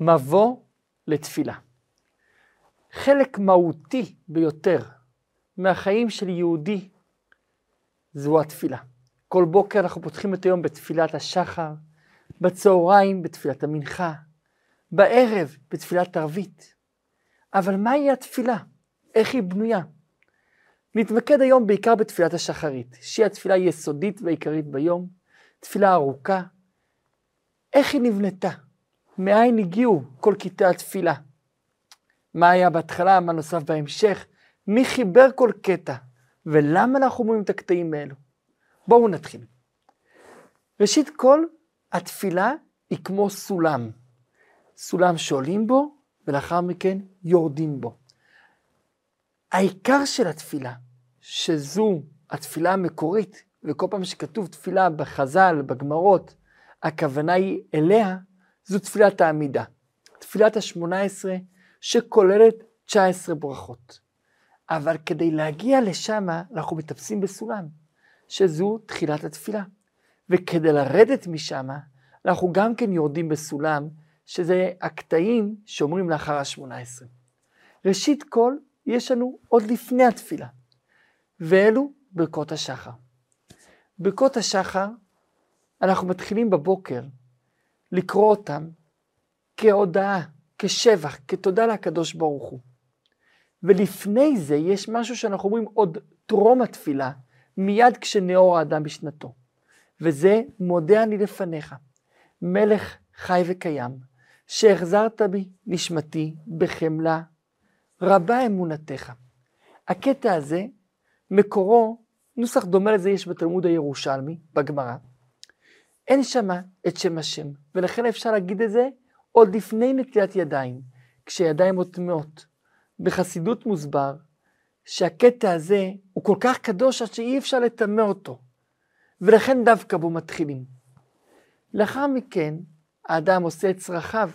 מבוא לתפילה. חלק מהותי ביותר מהחיים של יהודי זו התפילה. כל בוקר אנחנו פותחים את היום בתפילת השחר, בצהריים בתפילת המנחה, בערב בתפילת ערבית. אבל מהי התפילה? איך היא בנויה? נתמקד היום בעיקר בתפילת השחרית, שהיא התפילה היסודית והעיקרית ביום, תפילה ארוכה. איך היא נבנתה? מאין הגיעו כל קטעי התפילה? מה היה בהתחלה, מה נוסף בהמשך? מי חיבר כל קטע? ולמה אנחנו אומרים את הקטעים האלו? בואו נתחיל. ראשית כל, התפילה היא כמו סולם. סולם שעולים בו, ולאחר מכן יורדים בו. העיקר של התפילה, שזו התפילה המקורית, וכל פעם שכתוב תפילה בחז"ל, בגמרות, הכוונה היא אליה, זו תפילת העמידה. תפילת השמונה עשרה, שכוללת 19 ברכות. אבל כדי להגיע לשם, אנחנו מטפסים בסולם, שזו תחילת התפילה. וכדי לרדת משם, אנחנו גם כן יורדים בסולם, שזה הקטעים שאומרים לאחר השמונה עשרה. ראשית כל, יש לנו עוד לפני התפילה, ואלו ברכות השחר. ברכות השחר, אנחנו מתחילים בבוקר לקרוא אותם כהודאה, כשבח, כתודה לקדוש ברוך הוא. ולפני זה יש משהו שאנחנו אומרים עוד טרום התפילה, מיד כשנאור האדם בשנתו. וזה מודה אני לפניך, מלך חי וקיים, שהחזרת בי נשמתי בחמלה, רבה אמונתך. הקטע הזה, מקורו, נוסח דומה לזה יש בתלמוד הירושלמי, בגמרא. אין שמה את שם השם, ולכן אפשר להגיד את זה עוד לפני נטילת ידיים, כשידיים עוד טמאות. בחסידות מוסבר שהקטע הזה הוא כל כך קדוש עד שאי אפשר לטמא אותו, ולכן דווקא בו מתחילים. לאחר מכן, האדם עושה את צרכיו,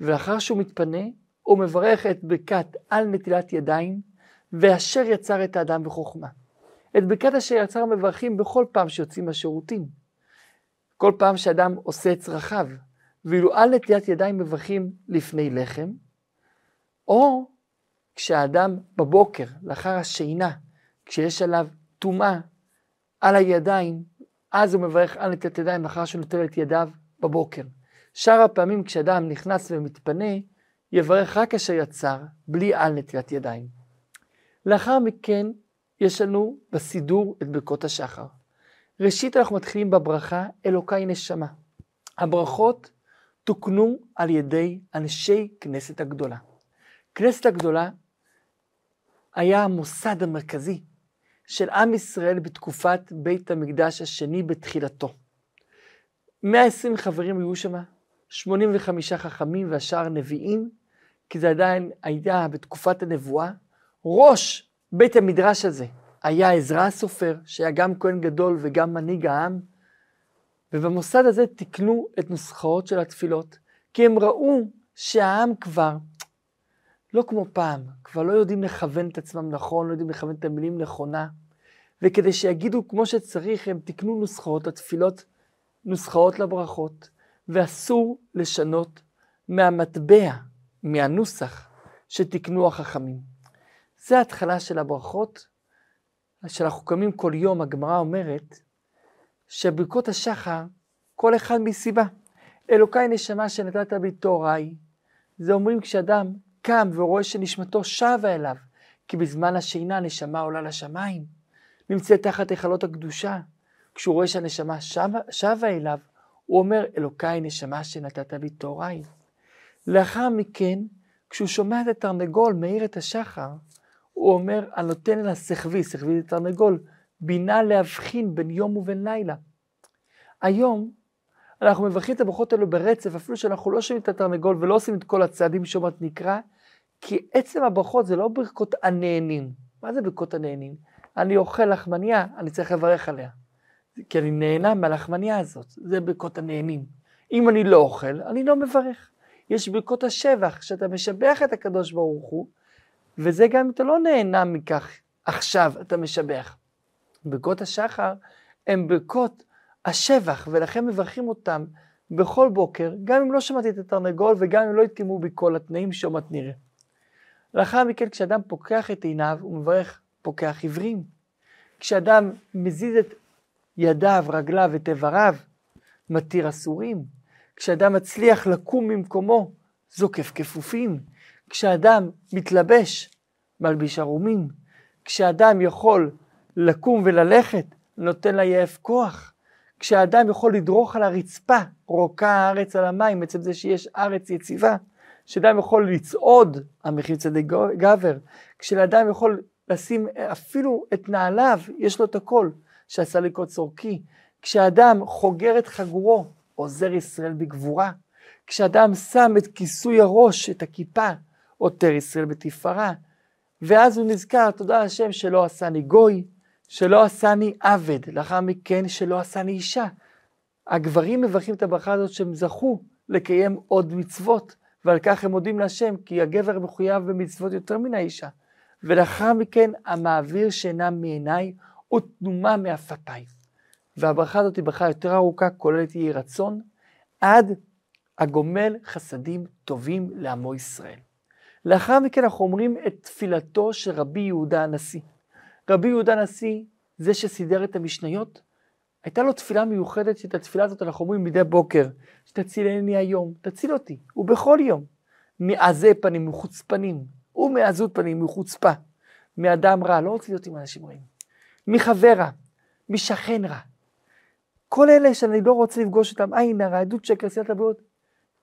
ולאחר שהוא מתפנה, הוא מברך את ברכת על נטילת ידיים, ואשר יצר את האדם בחוכמה. את ברכת אשר יצר מברכים בכל פעם שיוצאים מהשירותים. כל פעם שאדם עושה את צרכיו, ואילו על נטילת ידיים מברכים לפני לחם, או כשהאדם בבוקר, לאחר השינה, כשיש עליו טומאה על הידיים, אז הוא מברך על נטילת ידיים לאחר שהוא נוטל את ידיו בבוקר. שאר הפעמים כשאדם נכנס ומתפנה, יברך רק אשר יצר, בלי על נטילת ידיים. לאחר מכן, יש לנו בסידור את ברכות השחר. ראשית אנחנו מתחילים בברכה אלוקיי נשמה. הברכות תוקנו על ידי אנשי כנסת הגדולה. כנסת הגדולה היה המוסד המרכזי של עם ישראל בתקופת בית המקדש השני בתחילתו. 120 חברים היו שם, 85 חכמים והשאר נביאים, כי זה עדיין היה בתקופת הנבואה. ראש בית המדרש הזה היה עזרא הסופר, שהיה גם כהן גדול וגם מנהיג העם, ובמוסד הזה תיקנו את נוסחאות של התפילות, כי הם ראו שהעם כבר לא כמו פעם, כבר לא יודעים לכוון את עצמם נכון, לא יודעים לכוון את המילים נכונה, וכדי שיגידו כמו שצריך, הם תיקנו נוסחאות לתפילות, נוסחאות לברכות, ואסור לשנות מהמטבע, מהנוסח שתיקנו החכמים. זה ההתחלה של הברכות, שאנחנו קמים כל יום, הגמרא אומרת, שברכות השחר, כל אחד מסיבה. אלוקיי נשמה שנתת בי תוראי, זה אומרים כשאדם קם ורואה שנשמתו שבה אליו, כי בזמן השינה הנשמה עולה לשמיים, נמצאת תחת היכלות הקדושה. כשהוא רואה שהנשמה שבה, שבה אליו, הוא אומר, אלוקיי נשמה שנתת לי תוראי. לאחר מכן, כשהוא שומע את התרנגול מאיר את השחר, הוא אומר, הנותן לה סחבי, סחבי זה תרנגול, בינה להבחין בין יום ובין לילה. היום אנחנו מברכים את הברכות האלו ברצף, אפילו שאנחנו לא שומעים את התרנגול ולא עושים את כל הצעדים שאומרת נקרא, כי עצם הברכות זה לא ברכות הנהנים. מה זה ברכות הנהנים? אני אוכל לחמניה, אני צריך לברך עליה. כי אני נהנה מהלחמניה הזאת, זה ברכות הנהנים. אם אני לא אוכל, אני לא מברך. יש ברכות השבח, שאתה משבח את הקדוש ברוך הוא, וזה גם אם אתה לא נהנה מכך עכשיו, אתה משבח. ברכות השחר הן ברכות השבח, ולכן מברכים אותם בכל בוקר, גם אם לא שמעתי את התרנגול וגם אם לא התקיימו בי כל התנאים שעוד מעט נראה. לאחר מכן, כשאדם פוקח את עיניו, הוא מברך פוקח עיוורים. כשאדם מזיז את ידיו, רגליו ואת איבריו, מתיר אסורים. כשאדם מצליח לקום ממקומו, זוקף כפופים. כשאדם מתלבש, מלביש ערומים. כשאדם יכול לקום וללכת, נותן ליעף כוח. כשאדם יכול לדרוך על הרצפה, רוקה הארץ על המים, עצם זה שיש ארץ יציבה. כשאדם יכול לצעוד, המחיר צדק גבר. כשאדם יכול לשים אפילו את נעליו, יש לו את הכל, שעשה לקרוא צורכי. כשאדם חוגר את חגורו, עוזר ישראל בגבורה. כשאדם שם את כיסוי הראש, את הכיפה, עותר ישראל בתפארה. ואז הוא נזכר, תודה השם שלא עשני גוי, שלא עשני עבד, לאחר מכן שלא עשני אישה. הגברים מברכים את הברכה הזאת שהם זכו לקיים עוד מצוות, ועל כך הם מודים להשם, כי הגבר מחויב במצוות יותר מן האישה. ולאחר מכן המעביר שינה מעיניי ותנומה מאפתיי. והברכה הזאת היא ברכה יותר ארוכה, כוללת יהי רצון, עד הגומל חסדים טובים לעמו ישראל. לאחר מכן אנחנו אומרים את תפילתו של רבי יהודה הנשיא. רבי יהודה הנשיא, זה שסידר את המשניות, הייתה לו תפילה מיוחדת, שאת התפילה הזאת אנחנו אומרים מדי בוקר, שתצילני היום, תציל אותי, ובכל יום, מעזי פנים, מחוץ פנים, ומעזות פנים, מחוצפה, מאדם רע, לא רוצה להיות עם אנשים רעים, מחבר רע, משכן רע. כל אלה שאני לא רוצה לפגוש אותם, עין הרע, עדות שקר, עשיית הבריאות,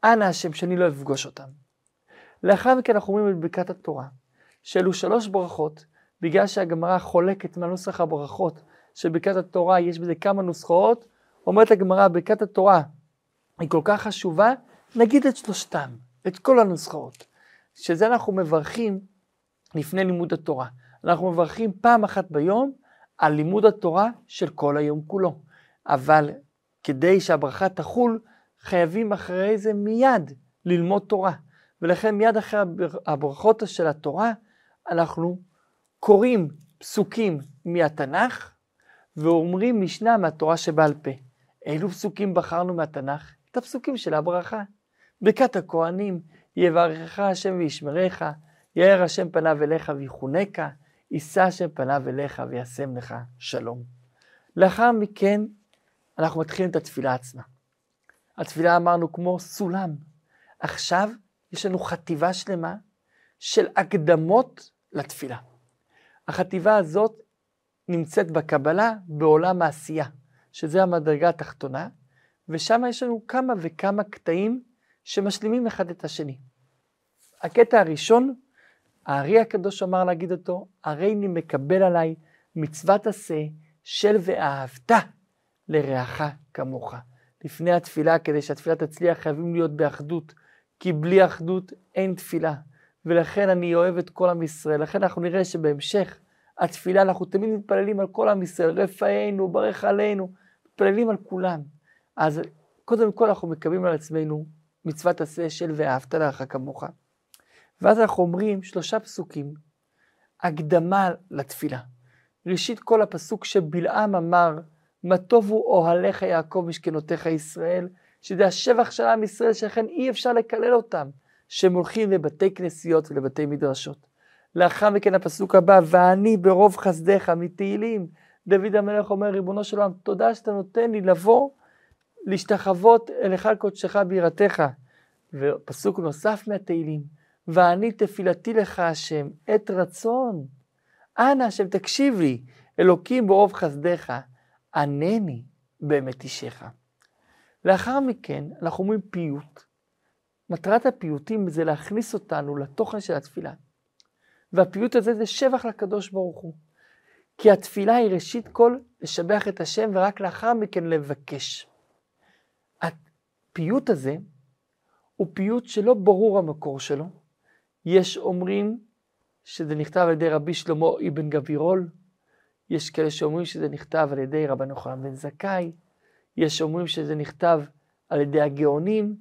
אנא השם שאני לא אפגוש אותם. לאחר מכן אנחנו אומרים את ברכת התורה, שאלו שלוש ברכות, בגלל שהגמרא חולקת מהנוסח הברכות של ברכת התורה, יש בזה כמה נוסחאות, אומרת הגמרא, ברכת התורה היא כל כך חשובה, נגיד את שלושתם, את כל הנוסחאות. שזה אנחנו מברכים לפני לימוד התורה. אנחנו מברכים פעם אחת ביום על לימוד התורה של כל היום כולו. אבל כדי שהברכה תחול, חייבים אחרי זה מיד ללמוד תורה. ולכן מיד אחרי הברכות של התורה, אנחנו קוראים פסוקים מהתנ"ך ואומרים משנה מהתורה שבעל פה. אילו פסוקים בחרנו מהתנ"ך? את הפסוקים של הברכה. ברכת הכהנים, יברכך השם וישמרך, יאר השם פניו אליך ויחונקה, יישא השם פניו אליך וישם לך שלום. לאחר מכן אנחנו מתחילים את התפילה עצמה. התפילה אמרנו כמו סולם. עכשיו יש לנו חטיבה שלמה של הקדמות לתפילה. החטיבה הזאת נמצאת בקבלה בעולם העשייה, שזה המדרגה התחתונה, ושם יש לנו כמה וכמה קטעים שמשלימים אחד את השני. הקטע הראשון, הארי הקדוש אמר להגיד אותו, הרי אני מקבל עליי מצוות עשה של ואהבת לרעך כמוך. לפני התפילה, כדי שהתפילה תצליח, חייבים להיות באחדות, כי בלי אחדות אין תפילה. ולכן אני אוהב את כל עם ישראל. לכן אנחנו נראה שבהמשך התפילה, אנחנו תמיד מתפללים על כל עם ישראל, רפאנו, ברך עלינו, מתפללים על כולם. אז קודם כל אנחנו מקבלים על עצמנו מצוות עשה של ואהבת לך כמוך. ואז אנחנו אומרים שלושה פסוקים, הקדמה לתפילה. ראשית כל הפסוק שבלעם אמר, מה טובו אוהליך יעקב משכנותיך ישראל, שזה השבח של עם ישראל, שלכן אי אפשר לקלל אותם, שהם הולכים לבתי כנסיות ולבתי מדרשות. לאחר מכן הפסוק הבא, ואני ברוב חסדיך מתהילים. דוד המלך אומר, ריבונו של עולם, תודה שאתה נותן לי לבוא, להשתחוות אל היכל קודשך בירתך. ופסוק נוסף מהתהילים, ואני תפילתי לך השם, עת רצון. אנא השם תקשיב לי, אלוקים ברוב חסדיך, ענני באמת אישך. לאחר מכן אנחנו אומרים פיוט. מטרת הפיוטים זה להכניס אותנו לתוכן של התפילה. והפיוט הזה זה שבח לקדוש ברוך הוא. כי התפילה היא ראשית כל לשבח את השם ורק לאחר מכן לבקש. הפיוט הזה הוא פיוט שלא ברור המקור שלו. יש אומרים שזה נכתב על ידי רבי שלמה אבן גבירול, יש כאלה שאומרים שזה נכתב על ידי רבן יוחנן בן זכאי, יש אומרים שזה נכתב על ידי הגאונים,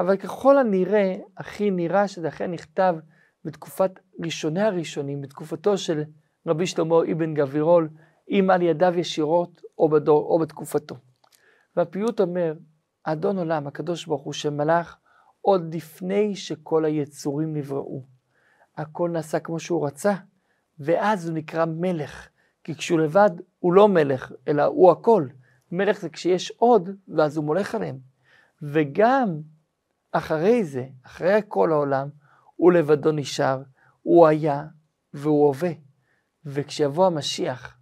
אבל ככל הנראה, הכי נראה שזה אכן נכתב בתקופת ראשוני הראשונים, בתקופתו של רבי שלמה אבן גבירול, אם על ידיו ישירות או בדור או בתקופתו. והפיוט אומר אדון עולם, הקדוש ברוך הוא, שמלך עוד לפני שכל היצורים נבראו. הכל נעשה כמו שהוא רצה, ואז הוא נקרא מלך. כי כשהוא לבד, הוא לא מלך, אלא הוא הכל. מלך זה כשיש עוד, ואז הוא מולך עליהם. וגם אחרי זה, אחרי כל העולם, הוא לבדו נשאר, הוא היה והוא הווה. וכשיבוא המשיח,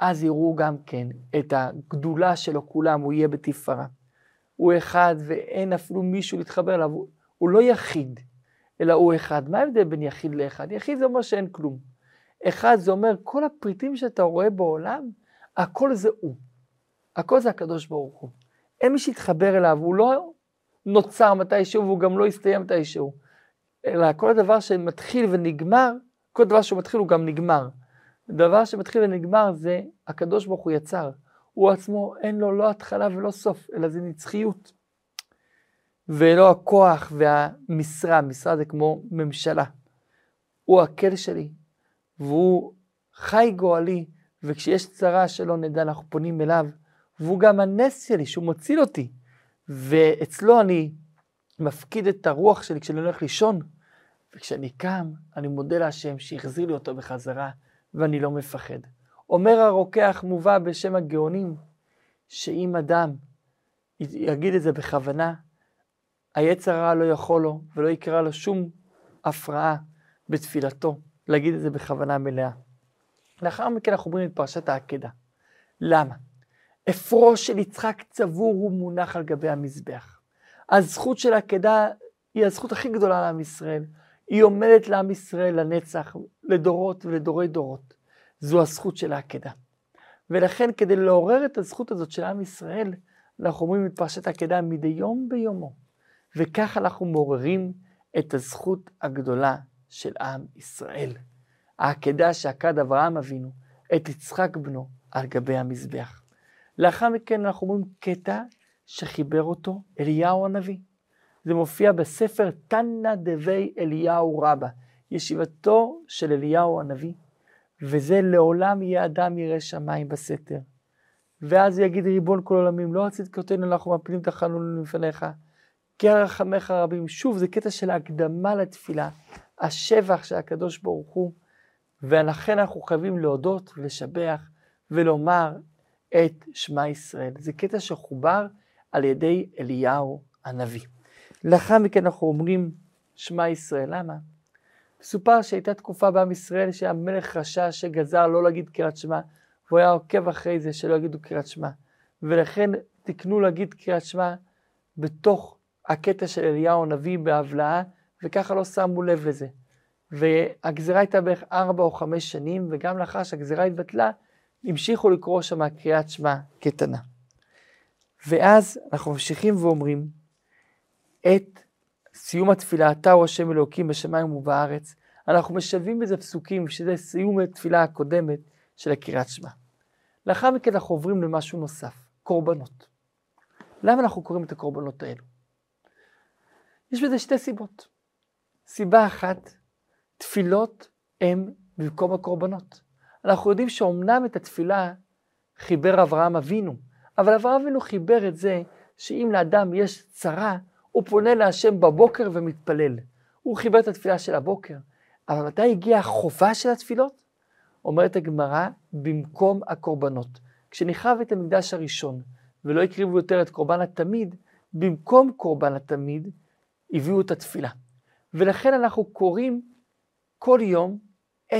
אז יראו גם כן את הגדולה שלו כולם, הוא יהיה בתפארה. הוא אחד ואין אפילו מישהו להתחבר אליו, הוא, הוא לא יחיד, אלא הוא אחד. מה ההבדל בין יחיד לאחד? יחיד זה אומר שאין כלום. אחד זה אומר, כל הפריטים שאתה רואה בעולם, הכל זה הוא. הכל זה הקדוש ברוך הוא. אין מי שיתחבר אליו, הוא לא נוצר מתישהו והוא גם לא יסתיים מתישהו. אלא כל הדבר שמתחיל ונגמר, כל דבר שהוא מתחיל הוא גם נגמר. דבר שמתחיל ונגמר זה הקדוש ברוך הוא יצר. הוא עצמו אין לו לא התחלה ולא סוף, אלא זה נצחיות. ולא הכוח והמשרה, משרה זה כמו ממשלה. הוא הקל שלי, והוא חי גואלי, וכשיש צרה שלא נדע, אנחנו פונים אליו, והוא גם הנס שלי, שהוא מציל אותי. ואצלו אני מפקיד את הרוח שלי כשאני הולך לישון, וכשאני קם, אני מודה להשם שהחזיר לי אותו בחזרה, ואני לא מפחד. אומר הרוקח מובא בשם הגאונים, שאם אדם יגיד את זה בכוונה, היצר הרע לא יכול לו ולא יקרא לו שום הפרעה בתפילתו, להגיד את זה בכוונה מלאה. לאחר מכן אנחנו אומרים את פרשת העקדה. למה? אפרו של יצחק צבור ומונח על גבי המזבח. הזכות של העקדה היא הזכות הכי גדולה לעם ישראל. היא עומדת לעם ישראל לנצח, לדורות ולדורי דורות. זו הזכות של העקדה. ולכן כדי לעורר את הזכות הזאת של עם ישראל, אנחנו אומרים את פרשת העקדה מדי יום ביומו. וכך אנחנו מעוררים את הזכות הגדולה של עם ישראל. העקדה שעקד אברהם אבינו, את יצחק בנו, על גבי המזבח. לאחר מכן אנחנו אומרים קטע שחיבר אותו אליהו הנביא. זה מופיע בספר תנא דבי אליהו רבא, ישיבתו של אליהו הנביא, וזה לעולם יהיה אדם ירא שמיים בסתר. ואז יגיד ריבון כל עולמים, לא כותנו אנחנו מפילים את החלון לפניך, כי הרחמך רבים. שוב, זה קטע של ההקדמה לתפילה, השבח של הקדוש ברוך הוא, ולכן אנחנו חייבים להודות ולשבח ולומר את שמע ישראל. זה קטע שחובר על ידי אליהו הנביא. לאחר מכן אנחנו אומרים שמע ישראל, למה? מסופר שהייתה תקופה בעם ישראל שהיה מלך רשע שגזר לא להגיד קריאת שמע, והוא היה עוקב אחרי זה שלא יגידו קריאת שמע. ולכן תקנו להגיד קריאת שמע בתוך הקטע של אליהו הנביא בהבלעה, וככה לא שמו לב לזה. והגזירה הייתה בערך ארבע או חמש שנים, וגם לאחר שהגזירה התבטלה, המשיכו לקרוא שם קריאת שמע קטנה. ואז אנחנו ממשיכים ואומרים, את סיום התפילה, אתה הוא השם אלוקים בשמיים ובארץ, אנחנו משלבים בזה פסוקים, שזה סיום התפילה הקודמת של הקריאת שמע. לאחר מכן אנחנו עוברים למשהו נוסף, קורבנות. למה אנחנו קוראים את הקורבנות האלו? יש בזה שתי סיבות. סיבה אחת, תפילות הן במקום הקורבנות. אנחנו יודעים שאומנם את התפילה חיבר אברהם אבינו, אבל אברהם אבינו חיבר את זה שאם לאדם יש צרה, הוא פונה להשם בבוקר ומתפלל. הוא חיבר את התפילה של הבוקר. אבל מתי הגיעה החובה של התפילות? אומרת הגמרא, במקום הקורבנות. כשנחרב את המקדש הראשון ולא הקריבו יותר את קורבן התמיד, במקום קורבן התמיד הביאו את התפילה. ולכן אנחנו קוראים כל יום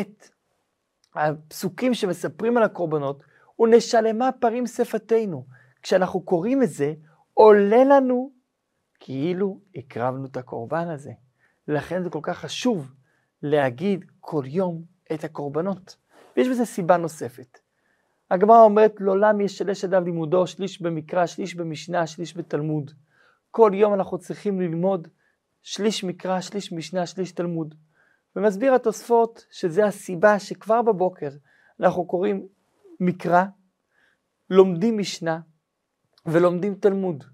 את הפסוקים שמספרים על הקורבנות, ונשלמה פרים שפתנו. כשאנחנו קוראים את זה, עולה לנו כאילו הקרבנו את הקורבן הזה. לכן זה כל כך חשוב להגיד כל יום את הקורבנות. ויש בזה סיבה נוספת. הגמרא אומרת, לעולם ישלש אדם לימודו, שליש במקרא, שליש במשנה, שליש בתלמוד. כל יום אנחנו צריכים ללמוד שליש מקרא, שליש משנה, שליש תלמוד. ומסביר התוספות שזה הסיבה שכבר בבוקר אנחנו קוראים מקרא, לומדים משנה ולומדים תלמוד,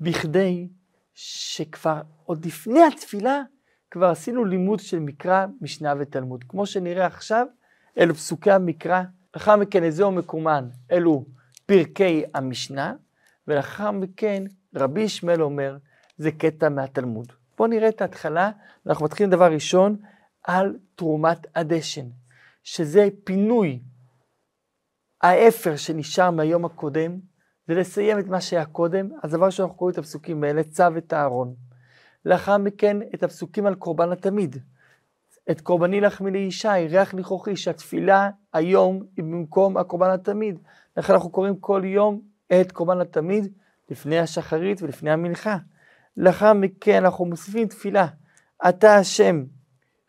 בכדי שכבר עוד לפני התפילה כבר עשינו לימוד של מקרא, משנה ותלמוד. כמו שנראה עכשיו, אלו פסוקי המקרא, לאחר מכן איזהו מקומן, אלו פרקי המשנה, ולאחר מכן רבי ישמעאל אומר, זה קטע מהתלמוד. בואו נראה את ההתחלה, אנחנו מתחילים דבר ראשון על תרומת הדשן, שזה פינוי האפר שנשאר מהיום הקודם, זה לסיים את מה שהיה קודם, אז דבר ראשון אנחנו קוראים את הפסוקים האלה, צו את הארון. לאחר מכן את הפסוקים על קורבן התמיד. את קורבני לחמי לישי, ריח ניחוחי, שהתפילה היום היא במקום הקורבן התמיד. לכן אנחנו קוראים כל יום את קורבן התמיד לפני השחרית ולפני המנחה. לאחר מכן אנחנו מוסיפים תפילה, אתה השם,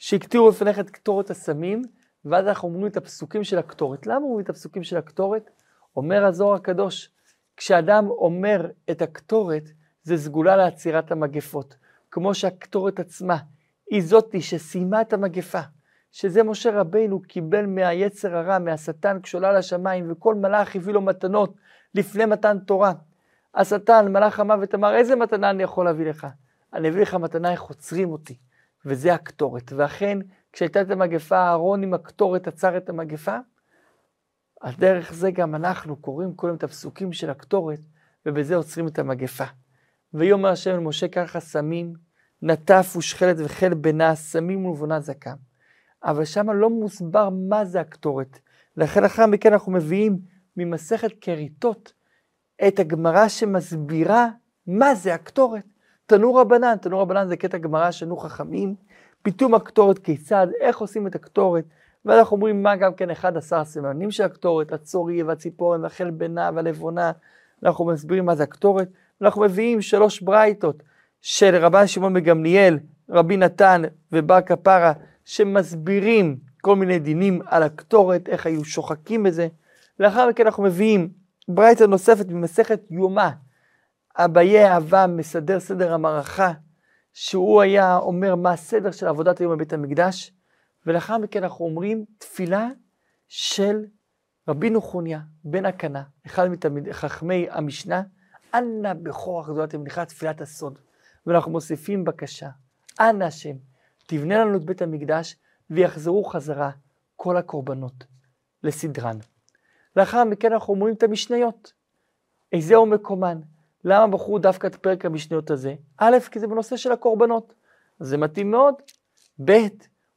שהקטירו לפניך את קטורת הסמים, ואז אנחנו אומרים את הפסוקים של הקטורת. למה אומרים את הפסוקים של הקטורת? אומר הזוהר הקדוש, כשאדם אומר את הקטורת, זה סגולה לעצירת המגפות. כמו שהקטורת עצמה היא זאתי שסיימה את המגפה, שזה משה רבינו קיבל מהיצר הרע, מהשטן כשעולה לשמיים, וכל מלאך הביא לו מתנות לפני מתן תורה. השטן, מלאך המוות, אמר, איזה מתנה אני יכול להביא לך? אני אביא לך מתנה איך עוצרים אותי, וזה הקטורת. ואכן, כשהייתה את המגפה, אהרון עם הקטורת עצר את המגפה. על דרך זה גם אנחנו קוראים כל יום את הפסוקים של הקטורת, ובזה עוצרים את המגפה. ויאמר השם משה ככה סמים, נטף ושכלת וחיל בנה, סמים ולבונה זקה. אבל שם לא מוסבר מה זה הקטורת. לכן לאחר מכן אנחנו מביאים ממסכת כריתות את הגמרא שמסבירה מה זה הקטורת. תנור רבנן, תנור רבנן זה קטע גמרא שנו חכמים, פיתום הקטורת כיצד, איך עושים את הקטורת, ואנחנו אומרים מה גם כן אחד עשר סימנים של הקטורת, הצורי והציפורן והחל בנה והלבונה, אנחנו מסבירים מה זה הקטורת, ואנחנו מביאים שלוש ברייתות של רבן שמעון בגמליאל, רבי נתן ובר כפרה, שמסבירים כל מיני דינים על הקטורת, איך היו שוחקים בזה. לאחר מכן אנחנו מביאים ברייתא נוספת ממסכת יומא, אביי אהבה מסדר סדר המערכה, שהוא היה אומר מה הסדר של עבודת היום בבית המקדש, ולאחר מכן אנחנו אומרים תפילה של רבי נחוניה בן הקנה, אחד מחכמי המשנה, אנא בכוח גדולת המניחה תפילת הסוד. ואנחנו מוסיפים בקשה, אנא השם, תבנה לנו את בית המקדש ויחזרו חזרה כל הקורבנות לסדרן. לאחר מכן אנחנו אומרים את המשניות. איזהו מקומן? למה בחרו דווקא את פרק המשניות הזה? א', כי זה בנושא של הקורבנות. זה מתאים מאוד. ב',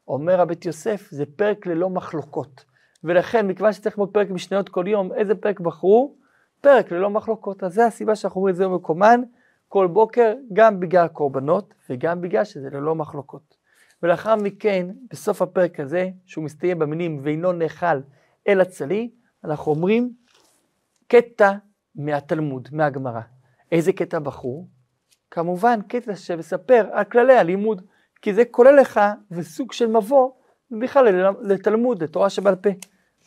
אומר הבית יוסף, זה פרק ללא מחלוקות. ולכן, מכיוון שצריך ללמוד פרק משניות כל יום, איזה פרק בחרו? פרק ללא מחלוקות. אז זה הסיבה שאנחנו אומרים את זה מקומן כל בוקר, גם בגלל הקורבנות וגם בגלל שזה ללא מחלוקות. ולאחר מכן, בסוף הפרק הזה, שהוא מסתיים במילים ואינו נאכל אלא צלי, אנחנו אומרים קטע מהתלמוד, מהגמרא. איזה קטע בחרו? כמובן, קטע שמספר על כללי הלימוד, כי זה כולל לך וסוג של מבוא בכלל לתלמוד, לתורה שבעל פה.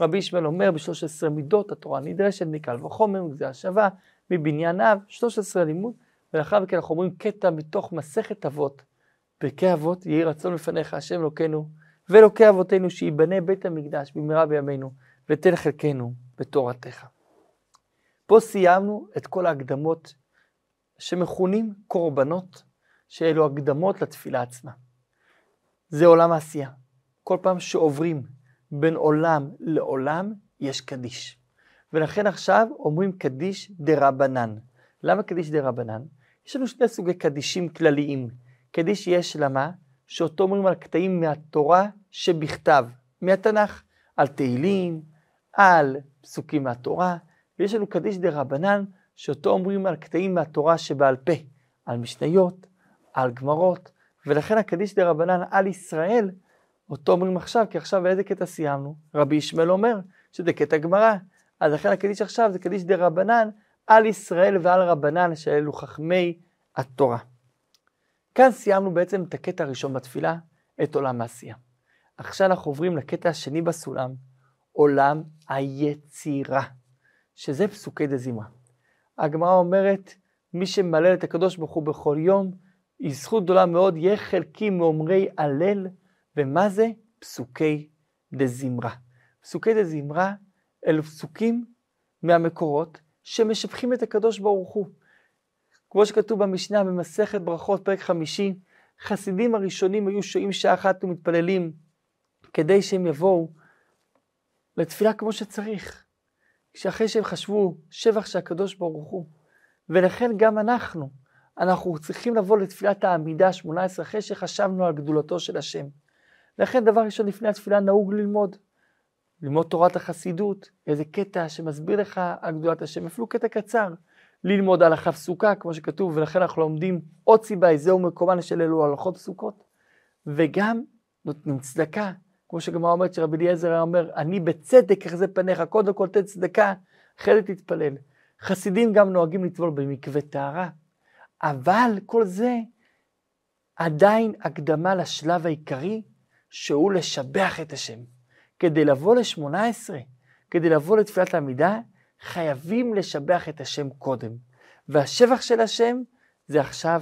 רבי ישמעאל אומר ב-13 מידות התורה נדרשת מקל וחומר, מגזר השווה, מבניין אב, 13 לימוד, ולאחר מכן אנחנו אומרים קטע מתוך מסכת אבות. פרקי אבות יהי רצון לפניך השם אלוקינו ואלוקי אבותינו שיבנה בית המקדש במהרה בימינו ותן חלקנו בתורתך. פה סיימנו את כל ההקדמות שמכונים קורבנות, שאלו הקדמות לתפילה עצמה. זה עולם העשייה. כל פעם שעוברים בין עולם לעולם, יש קדיש. ולכן עכשיו אומרים קדיש דה רבנן. למה קדיש דה רבנן? יש לנו שני סוגי קדישים כלליים. קדיש יש למה? שאותו אומרים על קטעים מהתורה שבכתב, מהתנ"ך, על תהילים, על פסוקים מהתורה, ויש לנו קדיש דה רבנן, שאותו אומרים על קטעים מהתורה שבעל פה, על משניות, על גמרות, ולכן הקדיש דה רבנן על ישראל, אותו אומרים עכשיו, כי עכשיו באיזה קטע סיימנו? רבי ישמעאל אומר שזה קטע גמרא, אז לכן הקדיש עכשיו זה קדיש דה רבנן על ישראל ועל רבנן, שאלו חכמי התורה. כאן סיימנו בעצם את הקטע הראשון בתפילה, את עולם העשייה. עכשיו אנחנו עוברים לקטע השני בסולם, עולם היצירה, שזה פסוקי דזמרה. הגמרא אומרת, מי שמלל את הקדוש ברוך הוא בכל יום, היא זכות גדולה מאוד, יהיה חלקי מאומרי הלל, ומה זה? פסוקי דזמרה. פסוקי דזמרה אלו פסוקים מהמקורות שמשבחים את הקדוש ברוך הוא. כמו שכתוב במשנה במסכת ברכות, פרק חמישי, חסידים הראשונים היו שוהים שעה אחת ומתפללים כדי שהם יבואו לתפילה כמו שצריך. שאחרי שהם חשבו שבח של הקדוש ברוך הוא, ולכן גם אנחנו, אנחנו צריכים לבוא לתפילת העמידה 18 אחרי שחשבנו על גדולתו של השם. לכן דבר ראשון לפני התפילה נהוג ללמוד. ללמוד תורת החסידות, איזה קטע שמסביר לך על גדולת השם, אפילו קטע קצר. ללמוד הלכה פסוקה, כמו שכתוב, ולכן אנחנו לומדים עוד סיבה, זהו מקומן של אלו הלכות פסוקות. וגם נותנים צדקה, כמו שגמרא אומרת שרבי אליעזר היה אומר, אני בצדק אחזה פניך, קודם כל תן צדקה, אחרי זה תתפלל. חסידים גם נוהגים לטבול במקווה טהרה, אבל כל זה עדיין הקדמה לשלב העיקרי, שהוא לשבח את השם. כדי לבוא לשמונה עשרה, כדי לבוא לתפילת העמידה, חייבים לשבח את השם קודם. והשבח של השם זה עכשיו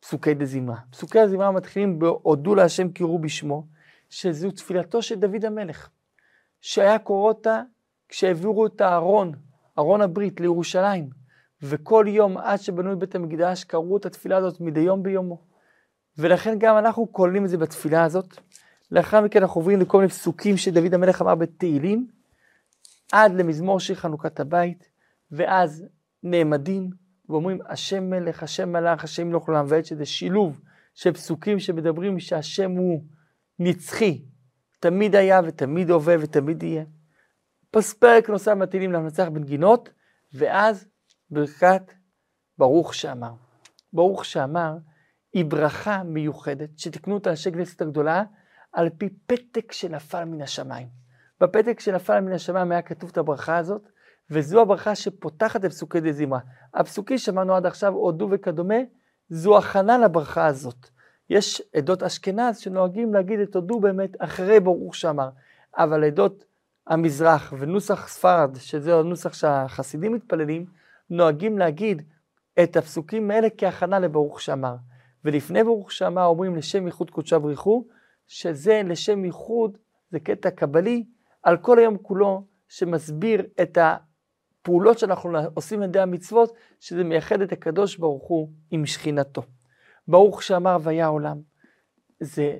פסוקי דזמרה. פסוקי דזמרה מתחילים בהודו להשם קראו בשמו, שזו תפילתו של דוד המלך, שהיה קורא אותה כשהעבירו את הארון, ארון הברית לירושלים, וכל יום עד שבנו את בית המקדש קראו את התפילה הזאת מדי יום ביומו. ולכן גם אנחנו כוללים את זה בתפילה הזאת. לאחר מכן אנחנו עוברים לכל מיני פסוקים שדוד המלך אמר בתהילים, עד למזמור שיר חנוכת הבית, ואז נעמדים ואומרים השם מלך, השם מלך, השם מלוך לעולם ועד, שזה שילוב של פסוקים שמדברים שהשם הוא נצחי, תמיד היה ותמיד הווה ותמיד יהיה. פרק נוסף מטילים למנצח בנגינות, ואז ברכת ברוך שאמר. ברוך שאמר היא ברכה מיוחדת שתקנו אותה אנשי כנסת הגדולה על פי פתק שנפל מן השמיים. בפתק שנפל מן השמיים היה כתוב את הברכה הזאת, וזו הברכה שפותחת את פסוקי דזמרה. הפסוקים שמענו עד עכשיו, הודו וכדומה, זו הכנה לברכה הזאת. יש עדות אשכנז שנוהגים להגיד את הודו באמת אחרי ברוך שאמר, אבל עדות המזרח ונוסח ספרד, שזה הנוסח שהחסידים מתפללים, נוהגים להגיד את הפסוקים האלה כהכנה לברוך שאמר. ולפני ברוך שאמר אומרים לשם ייחוד קודשה בריחו, שזה לשם ייחוד, זה קטע קבלי, על כל היום כולו, שמסביר את הפעולות שאנחנו עושים על ידי המצוות, שזה מייחד את הקדוש ברוך הוא עם שכינתו. ברוך שאמר והיה עולם. זה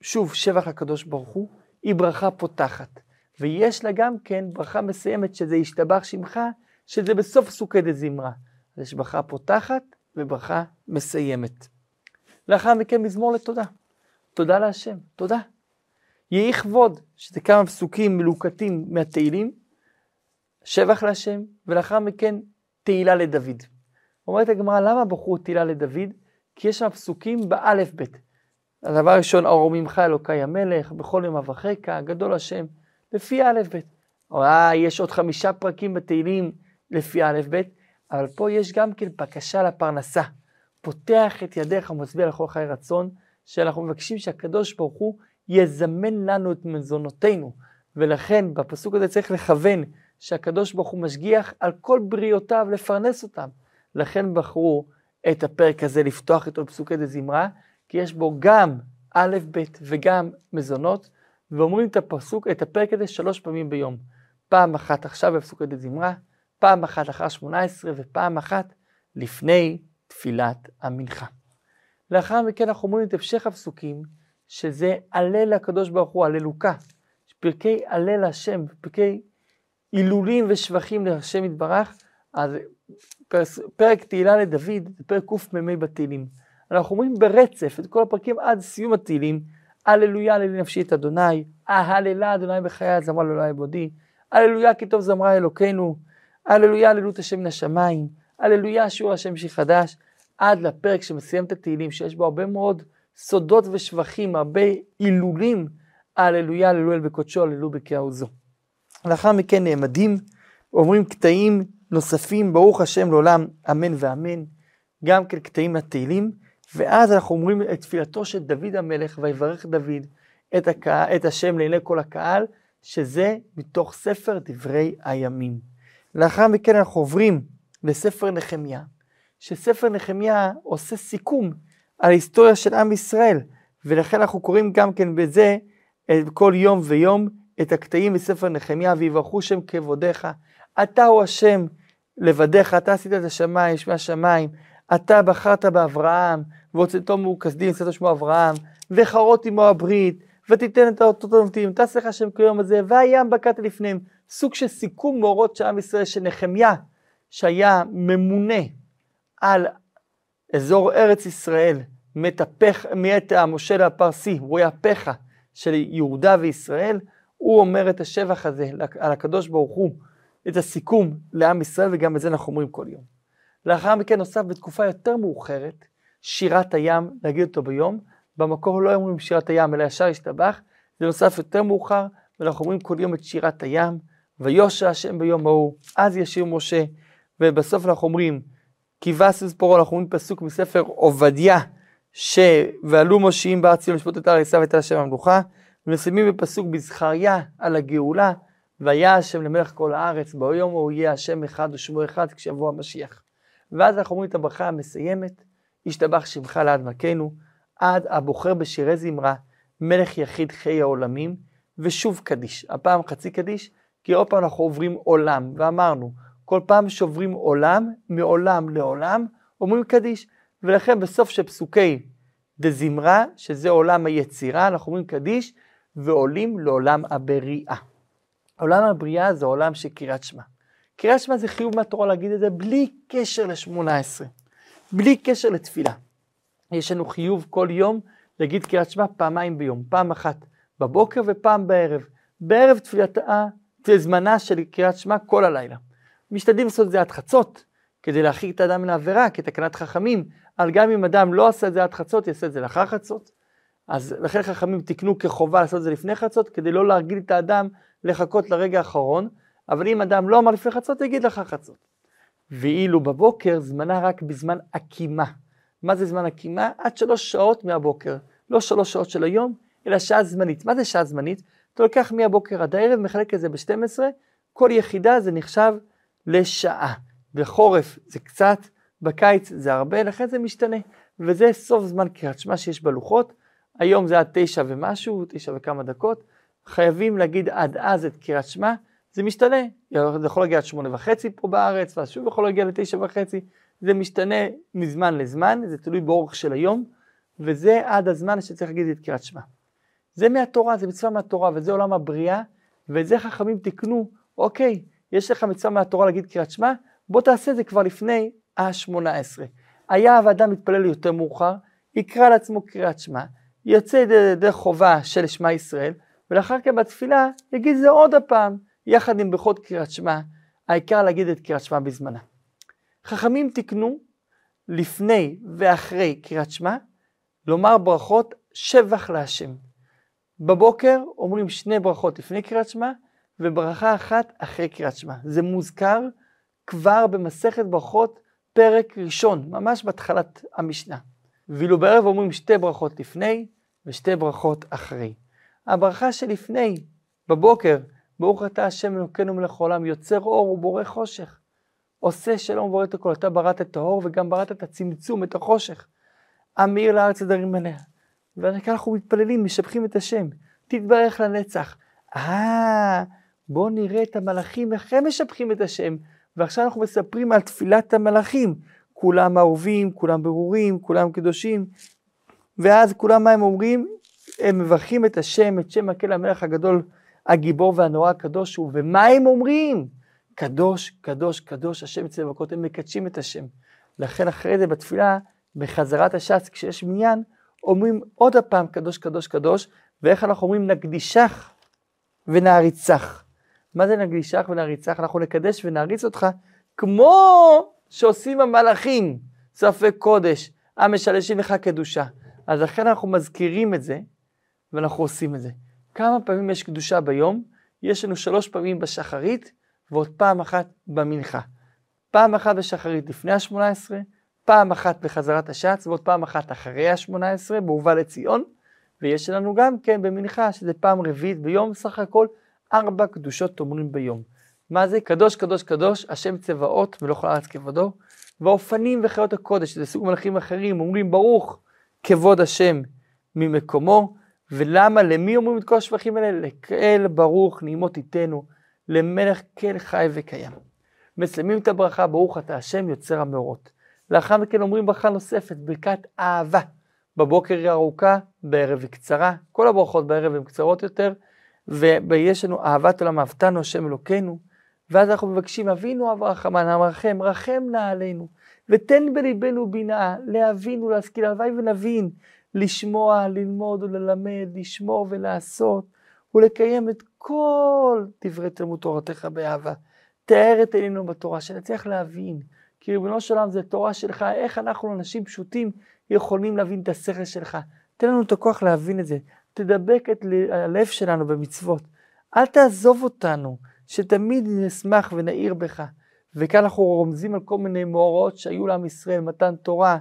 שוב שבח הקדוש ברוך הוא, היא ברכה פותחת. ויש לה גם כן ברכה מסיימת שזה ישתבח שמך, שזה בסוף סוכי דזמרה. יש ברכה פותחת וברכה מסיימת. לאחר מכן מזמור לתודה. תודה להשם, תודה. יהי כבוד, שזה כמה פסוקים מלוקטים מהתהילים, שבח להשם, ולאחר מכן תהילה לדוד. אומרת הגמרא, למה בחרו תהילה לדוד? כי יש שם פסוקים באלף בית. הדבר הראשון, אור ממך אלוקי המלך, בכל יום אברכך, גדול השם, לפי האלף בית. אה, יש עוד חמישה פרקים בתהילים לפי האלף בית, אבל פה יש גם כן בקשה לפרנסה. פותח את ידיך ומצביע לכל חיי רצון, שאנחנו מבקשים שהקדוש ברוך הוא יזמן לנו את מזונותינו. ולכן בפסוק הזה צריך לכוון שהקדוש ברוך הוא משגיח על כל בריאותיו לפרנס אותם. לכן בחרו את הפרק הזה לפתוח איתו בפסוקי דזמרה, כי יש בו גם א', ב' וגם מזונות, ואומרים את הפסוק, את הפרק הזה שלוש פעמים ביום. פעם אחת עכשיו בפסוקי דזמרה, פעם אחת אחר שמונה עשרה ופעם אחת לפני תפילת המנחה. לאחר מכן אנחנו אומרים את המשך הפסוקים, שזה הלל לקדוש ברוך הוא, הללוקה. פרקי הלל השם, פרקי הילולים ושבחים להשם יתברך, אז פרק תהילה לדוד זה פרק קמ"ה בתהילים. אנחנו אומרים ברצף את כל הפרקים עד סיום התהילים, הללויה הללי נפשי את אדוני, ההללה אדוני בחיי זמרה לאלוהי בודי, הללויה כי טוב זמרה אלוקינו, הללויה הללות השם מן השמיים, הללויה שיעור השם חדש, עד לפרק שמסיים את התהילים, שיש בו הרבה מאוד סודות ושבחים, הרבה הילולים, הללויה הללו אל בקודשו, הללו בקריאה זו. לאחר מכן נעמדים, אומרים קטעים נוספים, ברוך השם לעולם, אמן ואמן, גם כן קטעים מהתהילים, ואז אנחנו אומרים את תפילתו של דוד המלך, ויברך דוד את, הקה, את השם לעיני כל הקהל, שזה מתוך ספר דברי הימים. לאחר מכן אנחנו עוברים לספר נחמיה, שספר נחמיה עושה סיכום על ההיסטוריה של עם ישראל, ולכן אנחנו קוראים גם כן בזה כל יום ויום את הקטעים מספר נחמיה, ויברכו שם כבודיך, אתה הוא השם לבדיך, אתה עשית את השמיים, שמי השמיים, אתה בחרת באברהם, והוצאתו מאוכסדים, עשית שמו אברהם, וחרות עמו הברית, ותיתן את האותות הנובטים, תעשה לך השם כיום הזה, והים בקעת לפניהם. סוג של סיכום מאורות של עם ישראל, שנחמיה שהיה ממונה על אזור ארץ ישראל מטפח, מאת המושל הפרסי, רועי הפחה של יהודה וישראל, הוא אומר את השבח הזה על הקדוש ברוך הוא, את הסיכום לעם ישראל, וגם את זה אנחנו אומרים כל יום. לאחר מכן נוסף בתקופה יותר מאוחרת, שירת הים, להגיד אותו ביום, במקור לא אומרים שירת הים, אלא ישר השתבח, זה נוסף יותר מאוחר, ואנחנו אומרים כל יום את שירת הים, ויושע השם ביום ההוא, אז ישיר משה, ובסוף אנחנו אומרים, כיבס וספורו, אנחנו אומרים פסוק מספר עובדיה, ש... ועלו מושיעים בארץ ציון לשפוט את הר עשיו את השם המלוכה, ומסיימים בפסוק בזכריה על הגאולה, והיה השם למלך כל הארץ, ביום ההוא יהיה השם אחד ושמו אחד כשיבוא המשיח. ואז אנחנו אומרים את הברכה המסיימת, השתבח שמך לעד מלכנו, עד הבוחר בשירי זמרה, מלך יחיד חיי העולמים, ושוב קדיש. הפעם חצי קדיש, כי עוד פעם אנחנו עוברים עולם, ואמרנו, כל פעם שעוברים עולם, מעולם לעולם, אומרים קדיש. ולכן בסוף של פסוקי דזמרה, שזה עולם היצירה, אנחנו אומרים קדיש, ועולים לעולם הבריאה. עולם הבריאה זה עולם של קריאת שמע. קריאת שמע זה חיוב מהתורה להגיד את זה בלי קשר לשמונה עשרה, בלי קשר לתפילה. יש לנו חיוב כל יום להגיד קריאת שמע פעמיים ביום, פעם אחת בבוקר ופעם בערב. בערב תפילתה, זמנה של קריאת שמע כל הלילה. משתדלים לעשות את זה עד חצות, כדי להרחיק את האדם מן העבירה, כתקנת חכמים, אבל גם אם אדם לא עשה את זה עד חצות, יעשה את זה לאחר חצות. אז לכן חכמים תיקנו כחובה לעשות את זה לפני חצות, כדי לא להרגיל את האדם לחכות לרגע האחרון, אבל אם אדם לא אמר לפני חצות, יגיד לאחר חצות. ואילו בבוקר זמנה רק בזמן עקימה. מה זה זמן עקימה? עד שלוש שעות מהבוקר. לא שלוש שעות של היום, אלא שעה זמנית. מה זה שעה זמנית? אתה לוקח מהבוקר עד הערב, מחלק את זה ב-12, כל יחידה זה נחשב לשעה. בחורף זה קצת, בקיץ זה הרבה, לכן זה משתנה. וזה סוף זמן קריאת שמע שיש בלוחות. היום זה עד תשע ומשהו, תשע וכמה דקות. חייבים להגיד עד אז את קריאת שמע, זה משתנה. זה יכול להגיע עד שמונה וחצי פה בארץ, ואז שוב יכול להגיע לתשע וחצי. זה משתנה מזמן לזמן, זה תלוי באורך של היום, וזה עד הזמן שצריך להגיד את קריאת שמע. זה מהתורה, זה מצווה מהתורה, וזה עולם הבריאה, ואת זה חכמים תיקנו, אוקיי, יש לך מצווה מהתורה להגיד קריאת שמע, בוא תעשה את זה כבר לפני ה-18. היה האדם מתפלל יותר מאוחר, יקרא לעצמו קריאת שמע, יוצא דרך חובה של שמע ישראל, ולאחר כן בתפילה יגיד זה עוד הפעם, יחד עם ברכות קריאת שמע, העיקר להגיד את קריאת שמע בזמנה. חכמים תיקנו לפני ואחרי קריאת שמע, לומר ברכות שבח להשם. בבוקר אומרים שני ברכות לפני קריאת שמע, וברכה אחת אחרי קריאת שמע. זה מוזכר כבר במסכת ברכות פרק ראשון, ממש בהתחלת המשנה. ואילו בערב אומרים שתי ברכות לפני ושתי ברכות אחרי. הברכה שלפני, בבוקר, ברוך אתה השם אלוקינו מלך העולם, יוצר אור ובורא חושך. עושה שלום ובורא את הכל, אתה בראת את האור וגם בראת את הצמצום, את החושך. המאיר לארץ הדרים עליה. וכאן אנחנו מתפללים, משבחים את השם. תתברך לנצח. אה, בואו נראה את המלאכים, איך הם משבחים את השם. ועכשיו אנחנו מספרים על תפילת המלאכים. כולם אהובים, כולם ברורים, כולם קדושים. ואז כולם מה הם אומרים? הם מברכים את השם, את שם מקל המלך הגדול, הגיבור והנורא הקדוש הוא. ומה הם אומרים? קדוש, קדוש, קדוש, השם צבקות, הם מקדשים את השם. לכן אחרי זה בתפילה, בחזרת הש"ס, כשיש מניין, אומרים עוד הפעם קדוש, קדוש, קדוש, ואיך אנחנו אומרים נקדישך ונעריצך. מה זה נקדישך ונעריצך? אנחנו נקדש ונעריץ אותך כמו שעושים המלאכים, ספק קודש, המשלשים לך קדושה. אז לכן אנחנו מזכירים את זה, ואנחנו עושים את זה. כמה פעמים יש קדושה ביום? יש לנו שלוש פעמים בשחרית, ועוד פעם אחת במנחה. פעם אחת בשחרית לפני השמונה עשרה, פעם אחת בחזרת השץ, ועוד פעם אחת אחרי השמונה עשרה, בהובא לציון, ויש לנו גם כן במנחה, שזה פעם רביעית ביום, סך הכל ארבע קדושות אומרים ביום. מה זה? קדוש, קדוש, קדוש, השם צבאות מלוך הארץ כבודו, והאופנים וחיות הקודש, שזה סוג מלאכים אחרים, אומרים ברוך כבוד השם ממקומו, ולמה, למי אומרים את כל השבחים האלה? לקהל ברוך נעימות תיתנו, למלך כל חי וקיים. מסיימים את הברכה, ברוך אתה השם יוצר המאורות. לאחר מכן אומרים ברכה נוספת, ברכת אהבה. בבוקר היא ארוכה, בערב היא קצרה, כל הברכות בערב הן קצרות יותר, ויש לנו אהבת עולם אהבתנו השם אלוקינו, ואז אנחנו מבקשים, אבינו אב רחמן, רחם נא עלינו, ותן בליבנו בינה, להבין ולהשכיל, הלוואי ונבין, לשמוע, ללמוד וללמד, לשמור ולעשות, ולקיים את כל דברי תלמוד תורתך באהבה. תאר את עינינו בתורה, שנצליח להבין, כי ריבונו של עולם זה תורה שלך, איך אנחנו אנשים פשוטים יכולים להבין את השכל שלך. תן לנו את הכוח להבין את זה, תדבק את הלב שלנו במצוות. אל תעזוב אותנו, שתמיד נשמח ונעיר בך. וכאן אנחנו רומזים על כל מיני מאורעות שהיו לעם ישראל, מתן תורה,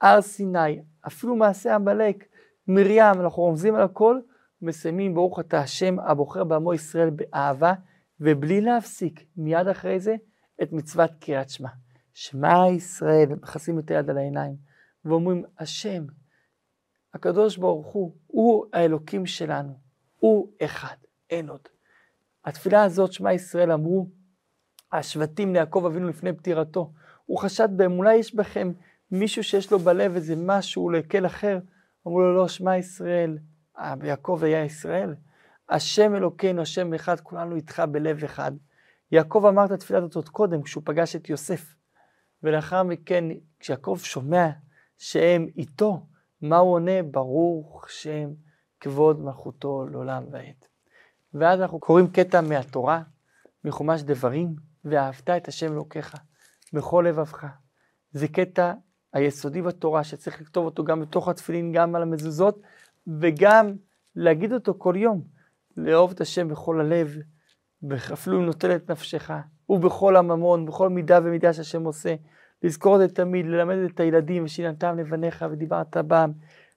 הר סיני, אפילו מעשה עמלק, מרים, אנחנו רומזים על הכל, מסיימים ברוך אתה השם הבוחר בעמו ישראל באהבה, ובלי להפסיק, מיד אחרי זה, את מצוות קריאת שמע. שמע ישראל, מכסים את היד על העיניים, ואומרים, השם, הקדוש ברוך הוא, הוא האלוקים שלנו, הוא אחד, אין עוד. התפילה הזאת, שמע ישראל, אמרו השבטים ליעקב אבינו לפני פטירתו. הוא חשד אולי יש בכם מישהו שיש לו בלב איזה משהו להקל אחר. אמרו לו, לא, שמע ישראל, אה, ביעקב היה ישראל. השם אלוקינו, השם אחד, כולנו איתך בלב אחד. יעקב אמר את התפילה הזאת קודם, כשהוא פגש את יוסף. ולאחר מכן, כשיעקב שומע שהם איתו, מה הוא עונה? ברוך שם כבוד מלכותו לעולם ועד. ואז אנחנו קוראים קטע מהתורה, מחומש דברים, ואהבת את השם אלוקיך בכל לבבך. זה קטע היסודי בתורה שצריך לכתוב אותו גם בתוך התפילין, גם על המזוזות, וגם להגיד אותו כל יום. לאהוב את השם בכל הלב, אפילו אם נוטל את נפשך, ובכל הממון, בכל מידה ומידה שהשם עושה. לזכור את זה תמיד, ללמד את הילדים, ושיננתם לבניך ודיברת בם,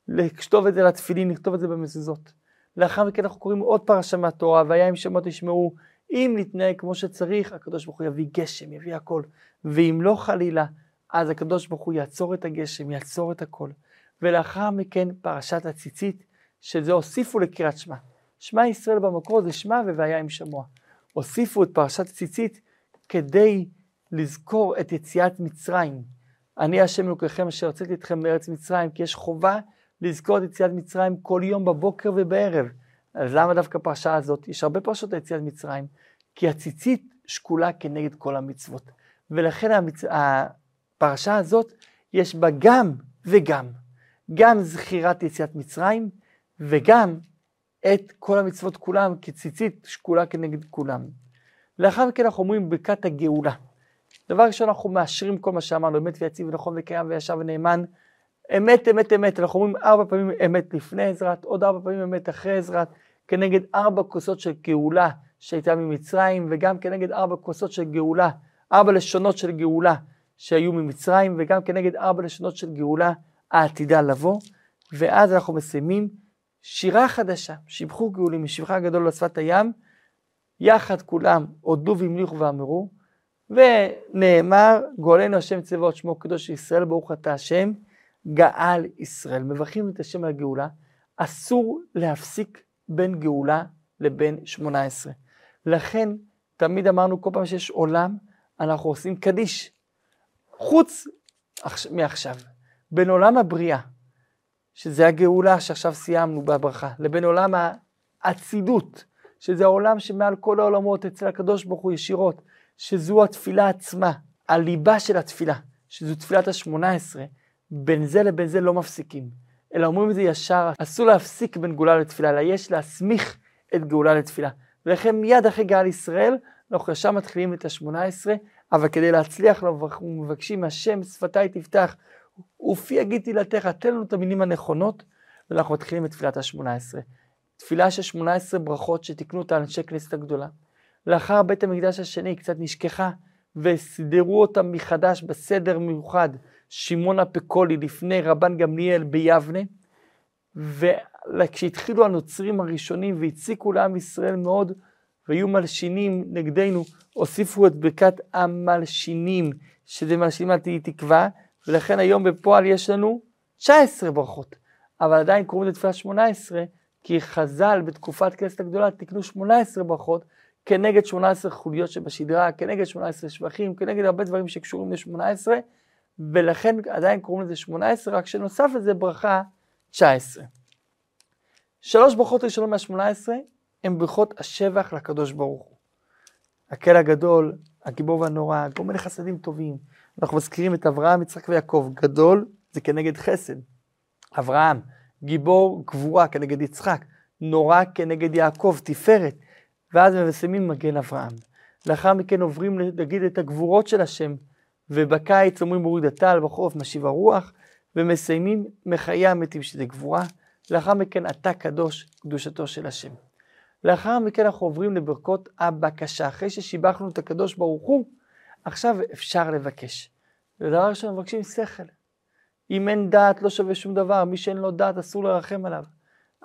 לכתוב את זה לתפילין, לכתוב את זה במזוזות. לאחר מכן אנחנו קוראים עוד פרשה מהתורה, והיה אם שמות תשמעו, אם נתנהג כמו שצריך, הקדוש ברוך הוא יביא גשם, יביא הכל. ואם לא חלילה, אז הקדוש ברוך הוא יעצור את הגשם, יעצור את הכל. ולאחר מכן פרשת הציצית, שזה הוסיפו לקריאת שמע. שמע ישראל במקור זה שמע והיה עם שמוע. הוסיפו את פרשת הציצית כדי לזכור את יציאת מצרים. אני השם אלוקיכם אשר הוצאתי אתכם מארץ מצרים, כי יש חובה לזכור את יציאת מצרים כל יום בבוקר ובערב. אז למה דווקא הפרשה הזאת? יש הרבה פרשות על יציאת מצרים, כי הציצית שקולה כנגד כל המצוות. ולכן המצ... הפרשה הזאת, יש בה גם וגם. גם זכירת יציאת מצרים, וגם את כל המצוות כולם, כי ציצית שקולה כנגד כולם. לאחר מכן אנחנו אומרים ברכת הגאולה. דבר ראשון, אנחנו מאשרים כל מה שאמרנו, אמת ויציב ונכון וקיים וישר ונאמן. אמת, אמת, אמת. אנחנו אומרים ארבע פעמים אמת לפני עזרת, עוד ארבע פעמים אמת אחרי עזרת, כנגד ארבע כוסות של גאולה שהייתה ממצרים, וגם כנגד ארבע כוסות של גאולה, ארבע לשונות של גאולה שהיו ממצרים, וגם כנגד ארבע לשונות של גאולה העתידה לבוא. ואז אנחנו מסיימים שירה חדשה, שיבחו גאולים משבחה הגדול לשפת הים, יחד כולם הודו והמליכו ואמרו, ונאמר, גואלנו השם צבאות שמו קדוש ישראל, ברוך אתה השם, גאל ישראל. מברכים את השם על הגאולה, אסור להפסיק בין גאולה לבין שמונה עשרה. לכן, תמיד אמרנו, כל פעם שיש עולם, אנחנו עושים קדיש. חוץ מעכשיו, בין עולם הבריאה, שזה הגאולה שעכשיו סיימנו בברכה, לבין עולם האצילות, שזה העולם שמעל כל העולמות אצל הקדוש ברוך הוא ישירות, שזו התפילה עצמה, הליבה של התפילה, שזו תפילת השמונה עשרה, בין זה לבין זה לא מפסיקים, אלא אומרים את זה ישר, אסור להפסיק בין גאולה לתפילה, אלא יש להסמיך את גאולה לתפילה. ולכן מיד אחרי גאל ישראל, אנחנו ישר מתחילים את השמונה עשרה, אבל כדי להצליח אנחנו מבקשים השם שפתיי תפתח, ופי יגיד תהילתך, תן לנו את המילים הנכונות, ואנחנו מתחילים את תפילת השמונה עשרה. תפילה של שמונה עשרה ברכות שתיקנו אותה אנשי כנסת הגדולה. לאחר בית המקדש השני קצת נשכחה, וסידרו אותה מחדש בסדר מיוחד, שמעון הפקולי לפני רבן גמליאל ביבנה, וכשהתחילו הנוצרים הראשונים והציקו לעם ישראל מאוד, והיו מלשינים נגדנו, הוסיפו את ברכת המלשינים, שזה מלשינים על תהי תקווה, ולכן היום בפועל יש לנו 19 ברכות, אבל עדיין קוראים לזה תפילה 18, כי חז"ל בתקופת כנסת הגדולה תקנו 18 ברכות, כנגד 18 חוליות שבשדרה, כנגד 18 שבחים, כנגד הרבה דברים שקשורים ל-18, ולכן עדיין קוראים לזה 18, רק שנוסף לזה ברכה 19. שלוש ברכות ראשונות מה-18 הן ברכות השבח לקדוש ברוך הוא. הקל הגדול, הגיבור והנורא, כל מיני חסדים טובים. אנחנו מזכירים את אברהם, יצחק ויעקב. גדול זה כנגד חסד. אברהם, גיבור גבורה כנגד יצחק. נורא כנגד יעקב, תפארת. ואז מסיימים מגן אברהם. לאחר מכן עוברים להגיד את הגבורות של השם, ובקיץ אומרים מוריד הטל, בחורף משיב הרוח, ומסיימים מחיי המתים שזה גבורה. לאחר מכן אתה קדוש, קדושתו של השם. לאחר מכן אנחנו עוברים לברכות הבקשה. אחרי ששיבחנו את הקדוש ברוך הוא, עכשיו אפשר לבקש. ודבר ראשון מבקשים שכל. אם אין דעת לא שווה שום דבר, מי שאין לו דעת אסור לרחם עליו.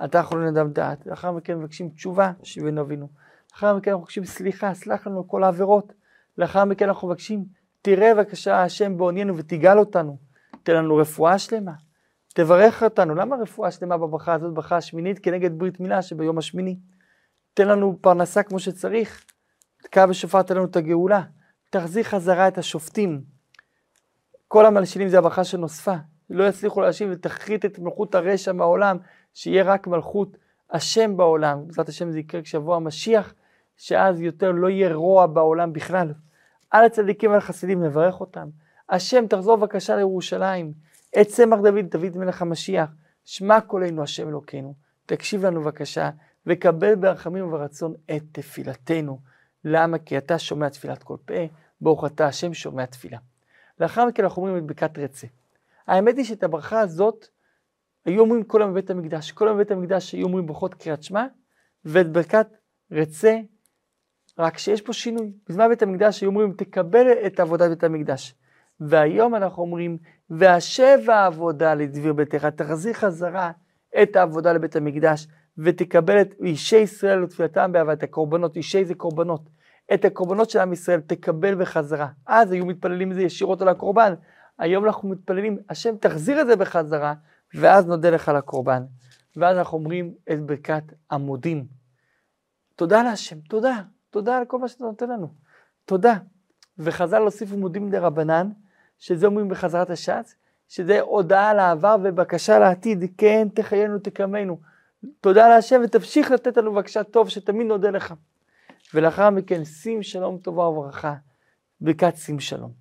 אתה יכול לנדם דעת, לאחר מכן מבקשים תשובה, שיבנו אבינו. לאחר מכן אנחנו מבקשים סליחה, סלח לנו כל העבירות. לאחר מכן אנחנו מבקשים, תראה בבקשה השם בעוניינו ותגאל אותנו. תן לנו רפואה שלמה. תברך אותנו. למה רפואה שלמה בברכה הזאת, ברכה השמינית, כנגד ברית מילה שביום השמיני? תן לנו פרנסה כמו שצריך. תקע בשופר תן לנו את הגאולה. תחזיר חזרה את השופטים. כל המלשינים זה הברכה שנוספה. לא יצליחו להשיב ותכרית את מלכות הרשע מהעולם, שיהיה רק מלכות השם בעולם. בעזרת השם זה יקרה כשיבוא המשיח, שאז יותר לא יהיה רוע בעולם בכלל. על הצדיקים ועל החסידים נברך אותם. השם תחזור בבקשה לירושלים. את צמח דוד, דוד מלך המשיח. שמע קולנו השם אלוקינו. תקשיב לנו בבקשה, וקבל ברחמים וברצון את תפילתנו. למה? כי אתה שומע תפילת כל פה, ברוך אתה השם שומע תפילה. לאחר מכן אנחנו אומרים את ברכת רצה. האמת היא שאת הברכה הזאת היו אומרים היום בבית המקדש. היום בבית המקדש היו אומרים ברכות קריאת שמע, ואת ברכת רצה, רק שיש פה שינוי. בזמן בית המקדש היו אומרים תקבל את עבודת בית המקדש. והיום אנחנו אומרים, והשב העבודה לדביר ביתך, תחזיר חזרה את העבודה לבית המקדש, ותקבל את אישי ישראל ותפילתם באהבת הקורבנות, אישי זה קורבנות. את הקורבנות של עם ישראל תקבל בחזרה. אז היו מתפללים את זה ישירות על הקורבן. היום אנחנו מתפללים, השם תחזיר את זה בחזרה, ואז נודה לך על הקורבן. ואז אנחנו אומרים את ברכת עמודים. תודה להשם, תודה, תודה על כל מה שאתה נותן לנו. תודה. וחז"ל הוסיפו מודים דרבנן, שזה אומרים בחזרת הש"ץ, שזה הודעה על העבר ובקשה לעתיד, כן תחיינו תקמנו. תודה להשם ותמשיך לתת לנו בבקשה טוב שתמיד נודה לך. ולאחר מכן שים שלום טובה וברכה, ברכת שים שלום.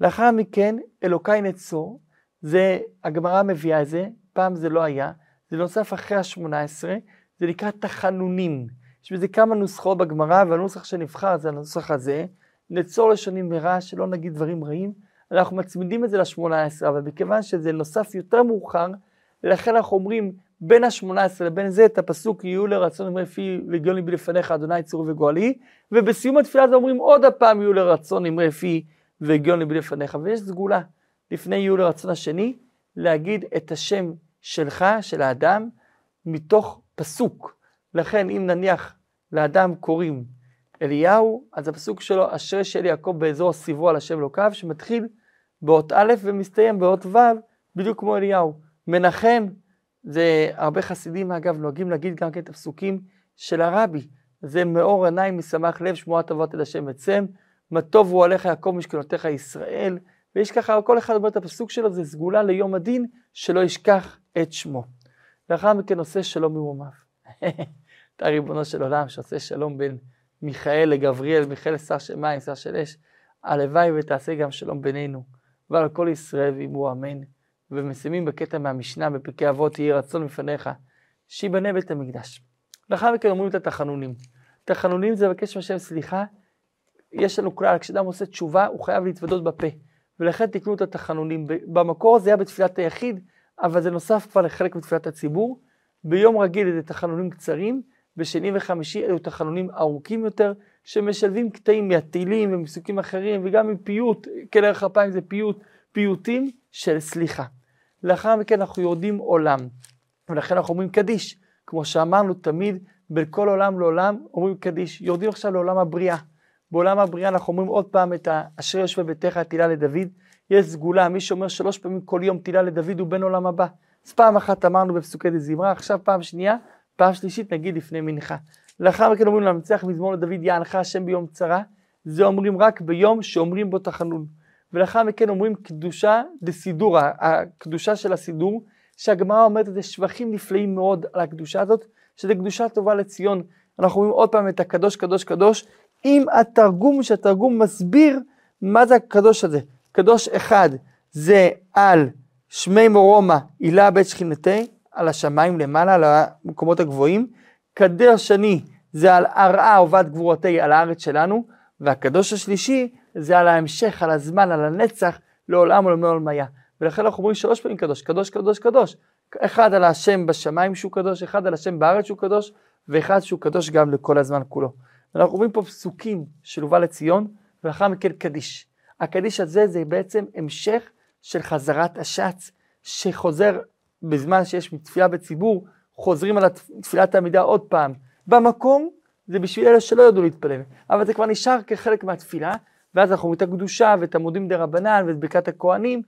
לאחר מכן אלוקיי נצור, זה, הגמרא מביאה את זה, פעם זה לא היה, זה נוסף אחרי השמונה עשרה, זה נקרא תחנונים. יש בזה כמה נוסחאות בגמרא, והנוסח שנבחר זה הנוסח הזה, נצור לשונים מרע, שלא נגיד דברים רעים, אנחנו מצמידים את זה לשמונה עשרה, אבל מכיוון שזה נוסף יותר מאוחר, לכן אנחנו אומרים בין השמונה עשרה לבין זה את הפסוק יהיו לרצון אמרי פי וגיון ליבי לפניך אדוני צור וגואלי, ובסיום התפילה הזה אומרים עוד הפעם יהיו לרצון אמרי פי וגיון ליבי לפניך, ויש סגולה לפני יהיו לרצון השני, להגיד את השם שלך, של האדם, מתוך פסוק. לכן אם נניח לאדם קוראים אליהו, אז הפסוק שלו, אשרי של יעקב באזור סיבו על השם אלוקיו, שמתחיל באות א' ומסתיים באות ו', בדיוק כמו אליהו. מנחם, זה הרבה חסידים אגב נוהגים להגיד גם כן את הפסוקים של הרבי. זה מאור עיניים משמח לב שמועת אבות אל השם עצם, מה טוב הוא עליך יעקב משכנותיך ישראל, ויש ככה, כל אחד אומר את הפסוק שלו, זה סגולה ליום הדין, שלא ישכח את שמו. לאחר מכן עושה שלום ממומיו. אתה ריבונו של עולם שעושה שלום בין מיכאל לגבריאל, מיכאל שר של מים, שר של אש, הלוואי ותעשה גם שלום בינינו, ועל כל ישראל ואימו אמן. ומסיימים בקטע מהמשנה בפרקי אבות, יהי רצון מפניך, שיבנה בית המקדש. לאחר מכן אומרים את התחנונים. תחנונים זה לבקש מהשם סליחה. יש לנו כלל, כשאדם עושה תשובה, הוא חייב להתוודות בפה. ולכן תקנו את התחנונים. במקור זה היה בתפילת היחיד, אבל זה נוסף כבר לחלק מתפילת הציבור. ביום רגיל זה תחנונים קצרים, בשני וחמישי אלו תחנונים ארוכים יותר, שמשלבים קטעים מהתהילים ומפסוקים אחרים, וגם עם פיוט, כלך אפיים זה פיוט, פיוטים של סליחה. לאחר מכן אנחנו יורדים עולם, ולכן אנחנו אומרים קדיש, כמו שאמרנו תמיד, בין כל עולם לעולם אומרים קדיש. יורדים עכשיו לעולם הבריאה. בעולם הבריאה אנחנו אומרים עוד פעם את אשר יושב בביתך תהילה לדוד. יש סגולה, מי שאומר שלוש פעמים כל יום תהילה לדוד הוא בן עולם הבא. אז פעם אחת אמרנו בפסוקי דזמרה, עכשיו פעם שנייה, פעם שלישית נגיד לפני מנחה. לאחר מכן אומרים למנצח מזמור לדוד יענך השם ביום צרה, זה אומרים רק ביום שאומרים בו תחנון. ולאחר מכן אומרים קדושה דסידור, הקדושה של הסידור, שהגמרא אומרת את זה שבחים נפלאים מאוד על הקדושה הזאת, שזה קדושה טובה לציון. אנחנו אומרים עוד פעם את הקדוש קדוש קדוש, עם התרגום, שהתרגום מסביר מה זה הקדוש הזה. קדוש אחד זה על שמי מורומא, הילה בית שכינתי, על השמיים למעלה, על המקומות הגבוהים. קדוש שני זה על ארעה עובד גבורתי, על הארץ שלנו. והקדוש השלישי זה על ההמשך, על הזמן, על הנצח, לעולם ולעולם עולמיה. ולכן אנחנו אומרים שלוש פעמים קדוש, קדוש, קדוש, קדוש. אחד על השם בשמיים שהוא קדוש, אחד על השם בארץ שהוא קדוש, ואחד שהוא קדוש גם לכל הזמן כולו. אנחנו רואים פה פסוקים של הובא לציון, ולאחר מכן קדיש. הקדיש הזה זה בעצם המשך של חזרת השץ, שחוזר בזמן שיש תפילה בציבור, חוזרים על תפילת העמידה עוד פעם. במקום זה בשביל אלה שלא ידעו להתפלל, אבל זה כבר נשאר כחלק מהתפילה, ואז אנחנו רואים את הקדושה ואת עמודים דה רבנן ואת ברכת הכהנים,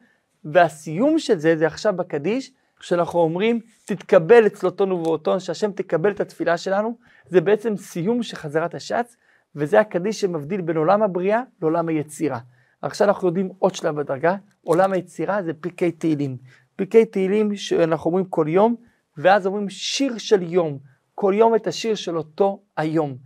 והסיום של זה, זה עכשיו בקדיש, כשאנחנו אומרים, תתקבל אצלותון ובאותון, שהשם תקבל את התפילה שלנו, זה בעצם סיום של חזרת השץ, וזה הקדיש שמבדיל בין עולם הבריאה לעולם היצירה. עכשיו אנחנו יודעים עוד שלב בדרגה, עולם היצירה זה פרקי תהילים. פרקי תהילים שאנחנו אומרים כל יום, ואז אומרים שיר של יום, כל יום את השיר של אותו היום.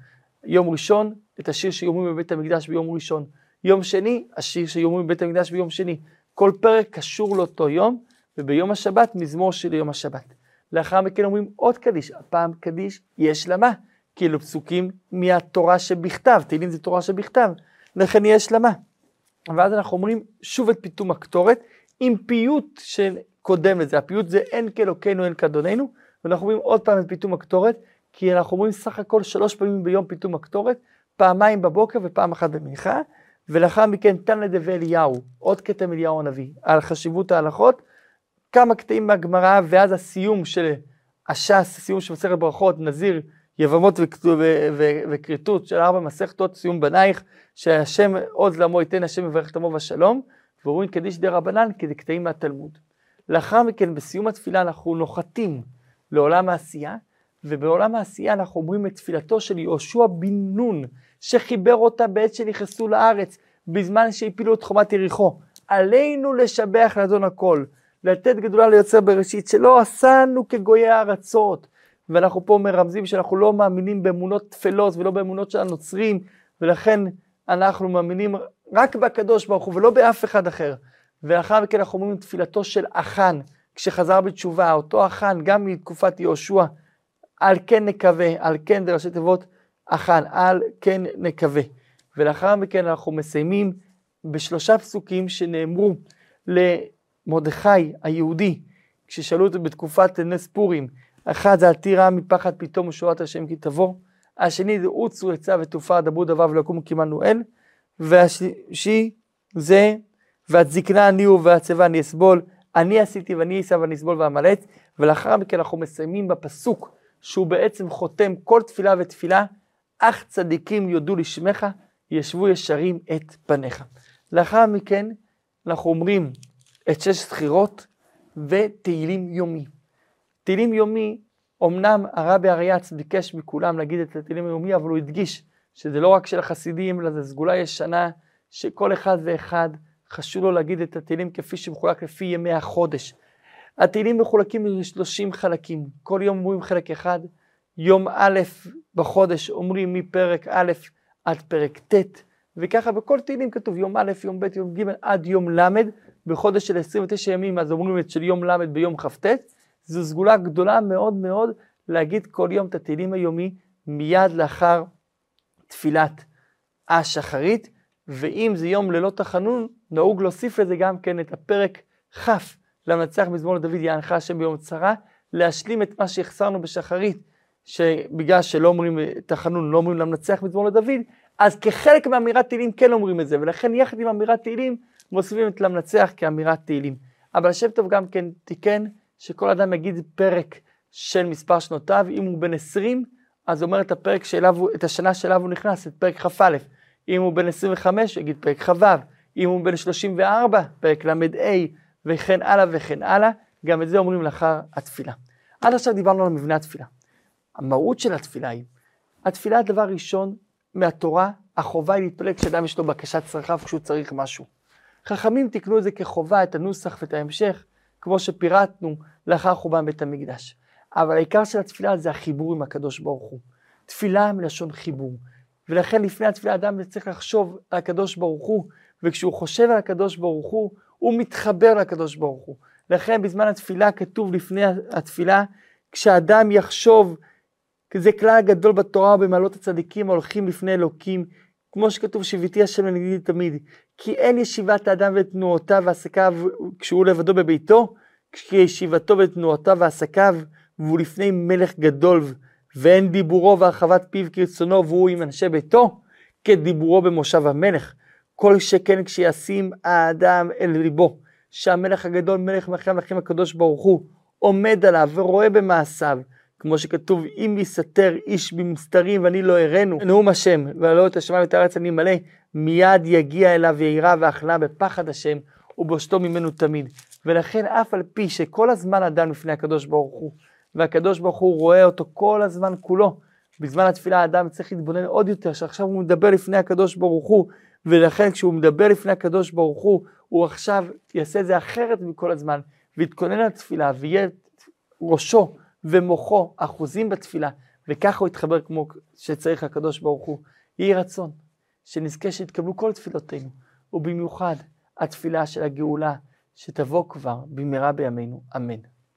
יום ראשון, את השיר שיאמרים בבית המקדש ביום ראשון. יום שני, השיר שיאמרים בבית המקדש ביום שני. כל פרק קשור לאותו יום, וביום השבת מזמור של יום השבת. לאחר מכן אומרים עוד קדיש, הפעם קדיש יש למה, כאילו פסוקים מהתורה שבכתב, תהילים זה תורה שבכתב, לכן יש למה. ואז אנחנו אומרים שוב את פיתום הקטורת עם פיוט שקודם לזה, הפיוט זה אין כאלוקינו אין כאדוננו, ואנחנו אומרים עוד פעם את פיתום הקטורת, כי אנחנו אומרים סך הכל שלוש פעמים ביום פיתום הקטורת, פעמיים בבוקר ופעם אחת במנחה, ולאחר מכן תן לדבי אליהו, עוד קטע מאליהו הנביא, על חשיבות ההלכות, כמה קטעים מהגמרא, ואז הסיום של הש"ס, הסיום של מסכת ברכות, נזיר, יבמות וכריתות של ארבע מסכתות, סיום בנייך, שהשם עוז לעמו ייתן השם יברך את עמו בשלום, ואומרים קדיש דה רבנן כדי קטעים מהתלמוד. לאחר מכן, בסיום התפילה אנחנו נוחתים לעולם העשייה, ובעולם העשייה אנחנו אומרים את תפילתו של יהושע בן נון, שחיבר אותה בעת שנכנסו לארץ, בזמן שהפילו את חומת יריחו. עלינו לשבח לאדון הכל, לתת גדולה ליוצר בראשית, שלא עשנו כגויי הארצות. ואנחנו פה מרמזים שאנחנו לא מאמינים באמונות טפלות ולא באמונות של הנוצרים, ולכן אנחנו מאמינים רק בקדוש ברוך הוא ולא באף אחד אחר. ולאחר מכן אנחנו אומרים תפילתו של אחן, כשחזר בתשובה, אותו אחן, גם מתקופת יהושע, על כן נקווה, על כן זה ראשי תיבות אחן, על כן נקווה. ולאחר מכן אנחנו מסיימים בשלושה פסוקים שנאמרו למרדכי היהודי, כששאלו אותו בתקופת נס פורים, אחד זה אל תירא מפחד פתאום ושורת השם כי תבוא, השני זה עוצו עצה ותעופה דברו דבר ולא יקומו קימנו אל, והשלישי זה ואת זקנה אני והצבא אני אסבול, אני עשיתי ואני אשא ואני אסבול ואמלץ, ולאחר מכן אנחנו מסיימים בפסוק שהוא בעצם חותם כל תפילה ותפילה, אך צדיקים יודו לשמך, ישבו ישרים את פניך. לאחר מכן אנחנו אומרים את שש זכירות ותהילים יומי. תהילים יומי, אמנם הרבי אריאץ ביקש מכולם להגיד את התהילים היומי, אבל הוא הדגיש שזה לא רק של החסידים, אלא זה סגולה ישנה, שכל אחד ואחד חשוב לו להגיד את התהילים כפי שמחולק לפי ימי החודש. התהילים מחולקים ל-30 חלקים, כל יום אומרים חלק אחד, יום א' בחודש אומרים מפרק א' עד פרק ט', וככה בכל תהילים כתוב יום א', יום ב', יום ג' עד יום ל', בחודש של 29 ימים, אז אומרים את של יום ל' ביום כ"ט, זו סגולה גדולה מאוד מאוד להגיד כל יום את התהילים היומי מיד לאחר תפילת השחרית, ואם זה יום ללא תחנון, נהוג להוסיף לזה גם כן את הפרק כ' למנצח מזמור לדוד יענך השם ביום צרה, להשלים את מה שהחסרנו בשחרית, שבגלל שלא אומרים תחנון, לא אומרים למנצח מזמור לדוד, אז כחלק מאמירת תהילים כן אומרים את זה, ולכן יחד עם אמירת תהילים מוסיפים את למנצח כאמירת תהילים. אבל השם טוב גם כן תיקן שכל אדם יגיד פרק של מספר שנותיו, אם הוא בן 20, אז אומר את הפרק שאליו, את השנה שאליו הוא נכנס, את פרק כ"א. אם הוא בן 25, יגיד פרק כ"ו. אם הוא בן 34, פרק ל"ה, וכן הלאה וכן הלאה. גם את זה אומרים לאחר התפילה. עד עכשיו דיברנו על מבנה התפילה. המהות של התפילה היא, התפילה דבר ראשון מהתורה, החובה היא להתפלל כשאדם יש לו בקשת צרכיו כשהוא צריך משהו. חכמים תיקנו את זה כחובה, את הנוסח ואת ההמשך, כמו שפירטנו לאחר חורבן בית המקדש. אבל העיקר של התפילה זה החיבור עם הקדוש ברוך הוא. תפילה מלשון חיבור. ולכן לפני התפילה אדם צריך לחשוב על הקדוש ברוך הוא, וכשהוא חושב על הקדוש ברוך הוא, הוא מתחבר לקדוש ברוך הוא. לכן בזמן התפילה כתוב לפני התפילה, כשאדם יחשוב, זה כלל גדול בתורה ובמעלות הצדיקים ההולכים לפני אלוקים, כמו שכתוב שיביתי השם לנגדי תמיד, כי אין ישיבת האדם ותנועותיו ועסקיו כשהוא לבדו בביתו, כשישיבתו ותנועותיו ועסקיו, והוא לפני מלך גדול, ואין דיבורו והרחבת פיו כרצונו, והוא עם אנשי ביתו, כדיבורו במושב המלך. כל שכן כשישים האדם אל ליבו, שהמלך הגדול, מלך מלכי המלכים הקדוש ברוך הוא, עומד עליו ורואה במעשיו, כמו שכתוב, אם יסתר איש במסתרים ואני לא אראנו, נאום השם, ועלו את השמיים ואת הארץ אני מלא, מיד יגיע אליו יראה והכנעה בפחד השם, ובושתו ממנו תמיד. ולכן אף על פי שכל הזמן אדם לפני הקדוש ברוך הוא, והקדוש ברוך הוא רואה אותו כל הזמן כולו, בזמן התפילה האדם צריך להתבונן עוד יותר, שעכשיו הוא מדבר לפני הקדוש ברוך הוא, ולכן כשהוא מדבר לפני הקדוש ברוך הוא, הוא עכשיו יעשה את זה אחרת מכל הזמן, ויתכונן לתפילה, ויהיה ראשו ומוחו אחוזים בתפילה, וככה הוא יתחבר כמו שצריך הקדוש ברוך הוא. יהי רצון שנזכה שיתקבלו כל תפילותינו, ובמיוחד התפילה של הגאולה, שתבוא כבר במהרה בימינו, אמן.